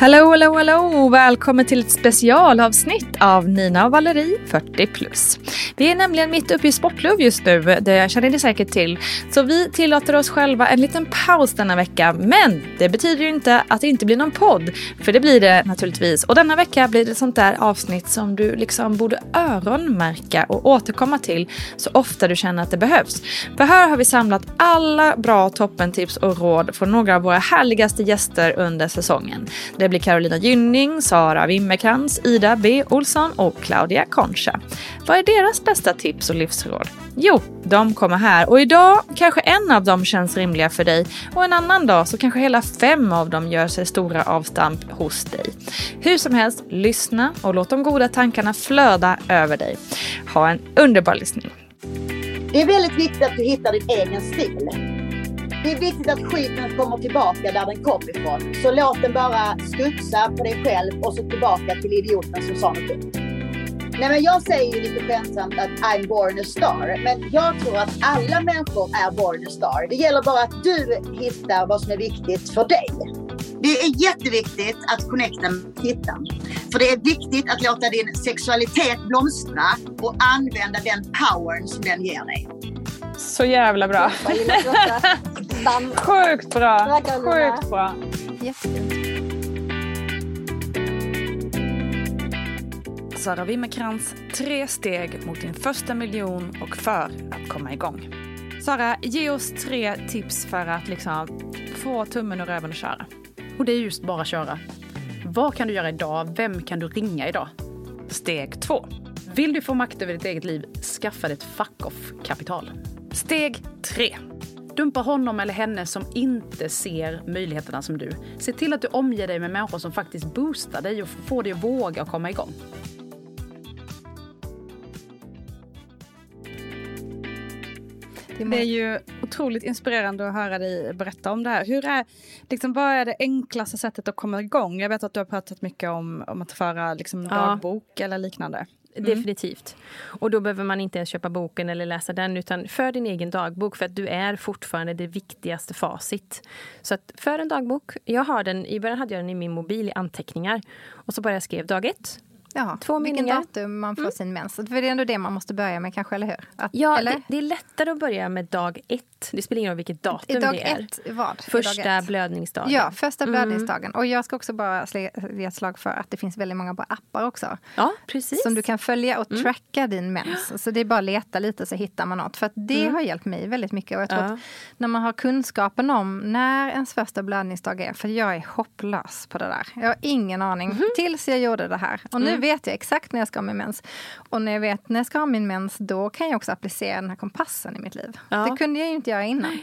Hallå, hallå, hallå! Välkommen till ett specialavsnitt av Nina och Valerie 40 plus. Vi är nämligen mitt uppe i sportlov just nu, det känner ni säkert till. Så vi tillåter oss själva en liten paus denna vecka. Men det betyder ju inte att det inte blir någon podd, för det blir det naturligtvis. Och denna vecka blir det sånt där avsnitt som du liksom borde öronmärka och återkomma till så ofta du känner att det behövs. För här har vi samlat alla bra toppentips och råd från några av våra härligaste gäster under säsongen. Det blir Carolina Gynning, Sara Wimmerkrans, Ida B Olsson och Claudia Concha. Vad är deras bästa tips och livsråd? Jo, de kommer här och idag kanske en av dem känns rimliga för dig och en annan dag så kanske hela fem av dem gör sig stora avstamp hos dig. Hur som helst, lyssna och låt de goda tankarna flöda över dig. Ha en underbar lyssning. Det är väldigt viktigt att du hittar din egen stil. Det är viktigt att skiten kommer tillbaka där den kom ifrån. Så låt den bara studsa på dig själv och så tillbaka till idioten som sa något dumt. Nej, men jag säger ju lite skämtsamt att I'm born a star. Men jag tror att alla människor är born a star. Det gäller bara att du hittar vad som är viktigt för dig. Det är jätteviktigt att connecta med tittaren. För det är viktigt att låta din sexualitet blomstra och använda den powern som den ger dig. Så jävla bra. Sjukt bra. Sjukt bra. Sara Wimmerkrans, tre steg mot din första miljon och för att komma igång. Sara, ge oss tre tips för att liksom få tummen ur röven och köra. Och det är just bara köra. Vad kan du göra idag? Vem kan du ringa idag? Steg två. Vill du få makt över ditt eget liv, skaffa dig ett fuck-off-kapital. Steg tre. Dumpa honom eller henne som inte ser möjligheterna som du. Se till att du omger dig med människor som faktiskt boostar dig och får dig att våga komma igång. Det är ju otroligt inspirerande att höra dig berätta om det här. Hur är, liksom, vad är det enklaste sättet att komma igång? Jag vet att du har pratat mycket om, om att föra liksom, Ja. dagbok eller liknande. Mm. Definitivt. Och då behöver man inte ens köpa boken eller läsa den utan för din egen dagbok för att du är fortfarande det viktigaste facit. Så att för en dagbok, jag har den, i början hade jag den i min mobil i anteckningar och så bara jag skrev dag ett. Jaha, Två vilken meningar. Mm. datum man får sin mens. För det är ändå det man måste börja med kanske, eller hur? Att, Ja, eller? det, det är lättare att börja med dag ett. Det spelar ingen roll vilket datum dag det är. ett, vad? I dag Första ett. blödningsdagen. Ja, första Mm. blödningsdagen. Och jag ska också bara ge ett slag för att det finns väldigt många bra appar också. Ja, precis. Som du kan följa och Mm. tracka din mens. Så det är bara att leta lite så hittar man något. För att det har hjälpt mig väldigt mycket. Och jag tror Mm. Ja. att när man har kunskapen om när ens första blödningsdag är. För jag är hopplös på det där. Jag har ingen aning. Mhm. Tills jag gjorde det här. Och Mm. nu vet jag exakt när jag ska ha min mens. Och när jag vet när jag ska ha min mens, då kan jag också applicera den här kompassen i mitt liv. Ja. Det kunde jag ju inte göra innan.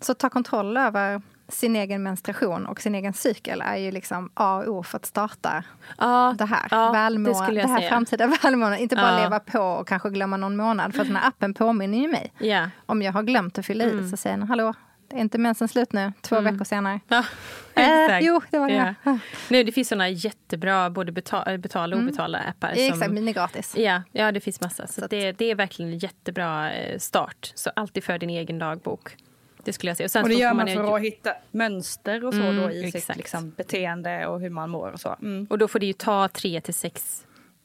Så ta kontroll över sin egen menstruation och sin egen cykel är ju liksom A och O för att starta ja, det här, ja, välmå, det det, här säga. framtida välmåendet. Inte bara Ja. leva på och kanske glömma någon månad. För att den här appen påminner ju mig. Ja. Om jag har glömt att fylla i Mm. så säger den, hallå, det är inte mensen slut nu, två veckor senare. Ja, Äh, exakt. jo, det var det. Ja. Ja. Nu, det finns såna jättebra både betala, betala och obetalda appar. Mm. Exakt, som, men det är gratis. Ja, ja, det finns massa. Så, Så det, det är verkligen en jättebra eh, start. Så alltid för din egen dagbok. Det skulle jag säga. sen Och det så gör får man ju- för att hitta mönster och så Mm, då i sitt exakt. liksom, beteende och hur man mår och så. Mm. Och då får det ju ta tre till sex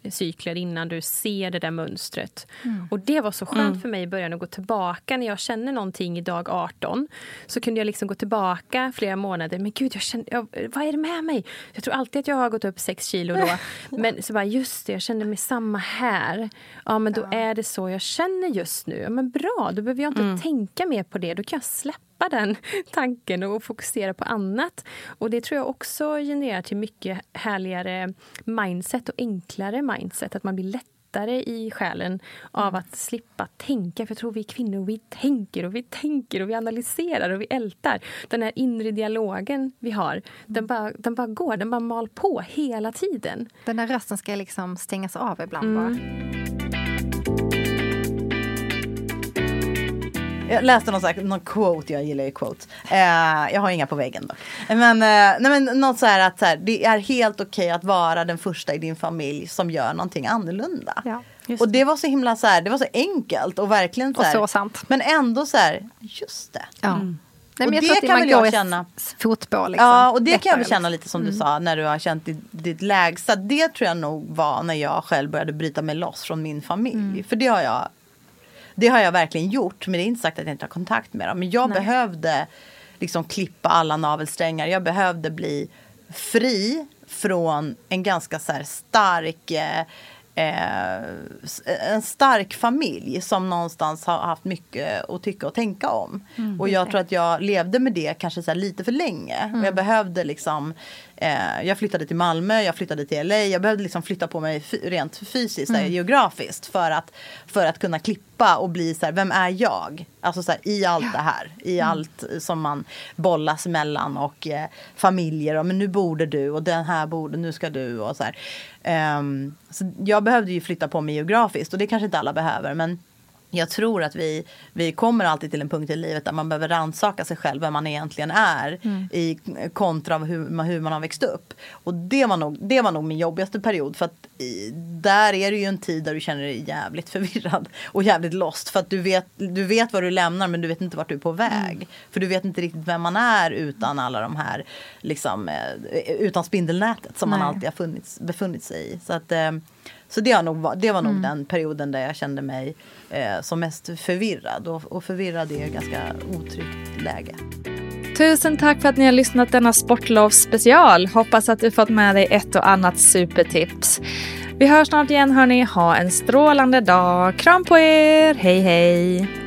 cykler innan du ser det där mönstret. Mm. Och det var så skönt för mig i början att gå tillbaka när jag känner någonting i dag 18. Så kunde jag liksom gå tillbaka flera månader. Men gud, jag kände, jag, vad är det med mig? Jag tror alltid att jag har gått upp sex kilo då. Men så bara, just det, jag kände mig samma här. Ja, men då är det så jag känner just nu. Ja, men bra, då behöver jag inte Mm. tänka mer på det. Då kan jag släppa den tanken och fokusera på annat. Och det tror jag också genererar till mycket härligare mindset och enklare mindset. Att man blir lättare i själen av att slippa tänka. För jag tror vi kvinnor, vi tänker och vi tänker och vi analyserar och vi ältar. Den här inre dialogen vi har, den bara, den bara går, den bara mal på hela tiden. Den här rösten ska liksom stängas av ibland bara. Jag läste någon, så här, någon quote, jag gillar ju quotes. Eh, jag har inga på väggen då. Men, eh, nej, men något så här att så här, det är helt okej att vara den första i din familj som gör någonting annorlunda. Ja, och det var så himla så här, det var så enkelt och verkligen så, Och så sant. Men ändå så här, just det. Ja. Mm. Nej, Och jag det kan väl jag känna. fotboll. Liksom. Ja, och det kan jag väl känna lite som du sa när du har känt ditt, ditt lägsta. Det tror jag nog var när jag själv började bryta mig loss från min familj. För det har jag det har jag verkligen gjort. Men det är inte sagt att jag inte har kontakt med dem. Men jag behövde liksom klippa alla navelsträngar. Jag behövde bli fri från en ganska så stark eh, eh, s- en stark familj som någonstans har haft mycket att tycka och tänka om. och jag tror att jag levde med det kanske så lite för länge. Och jag behövde liksom eh, Jag flyttade till Malmö, jag flyttade till LA. Jag behövde liksom flytta på mig rent fysiskt, så här, geografiskt. För att, för att kunna klippa och bli så här, vem är jag? Alltså så här, i allt det här. I allt som man bollas mellan och eh, familjer. Och, men nu borde du och den här borde, nu ska du och så här. Ehm, så jag behövde ju flytta på mig geografiskt och det kanske inte alla behöver. Men jag tror att vi, vi kommer alltid till en punkt i livet där man behöver rannsaka sig själv, vem man egentligen är. I kontra av hur, man- hur man har växt upp. Och det var nog, det var nog min jobbigaste period. För att i, där är det ju en tid där du känner dig jävligt förvirrad. Och jävligt lost. För att du vet, du vet vad du lämnar men du vet inte vart du är på väg. För du vet inte riktigt vem man är utan alla de här, liksom, eh, utan spindelnätet som man Nej. alltid har funnits, befunnit sig i. Så att, eh, så det, har nog, det var nog den perioden där jag kände mig eh, som mest förvirrad. Och, och förvirrad är ett ganska otryggt läge. Tusen tack för att ni har lyssnat denna sportlovsspecial. Hoppas att du fått med dig ett och annat supertips. Vi hörs snart igen hörni. Ha en strålande dag. Kram på er. Hej hej.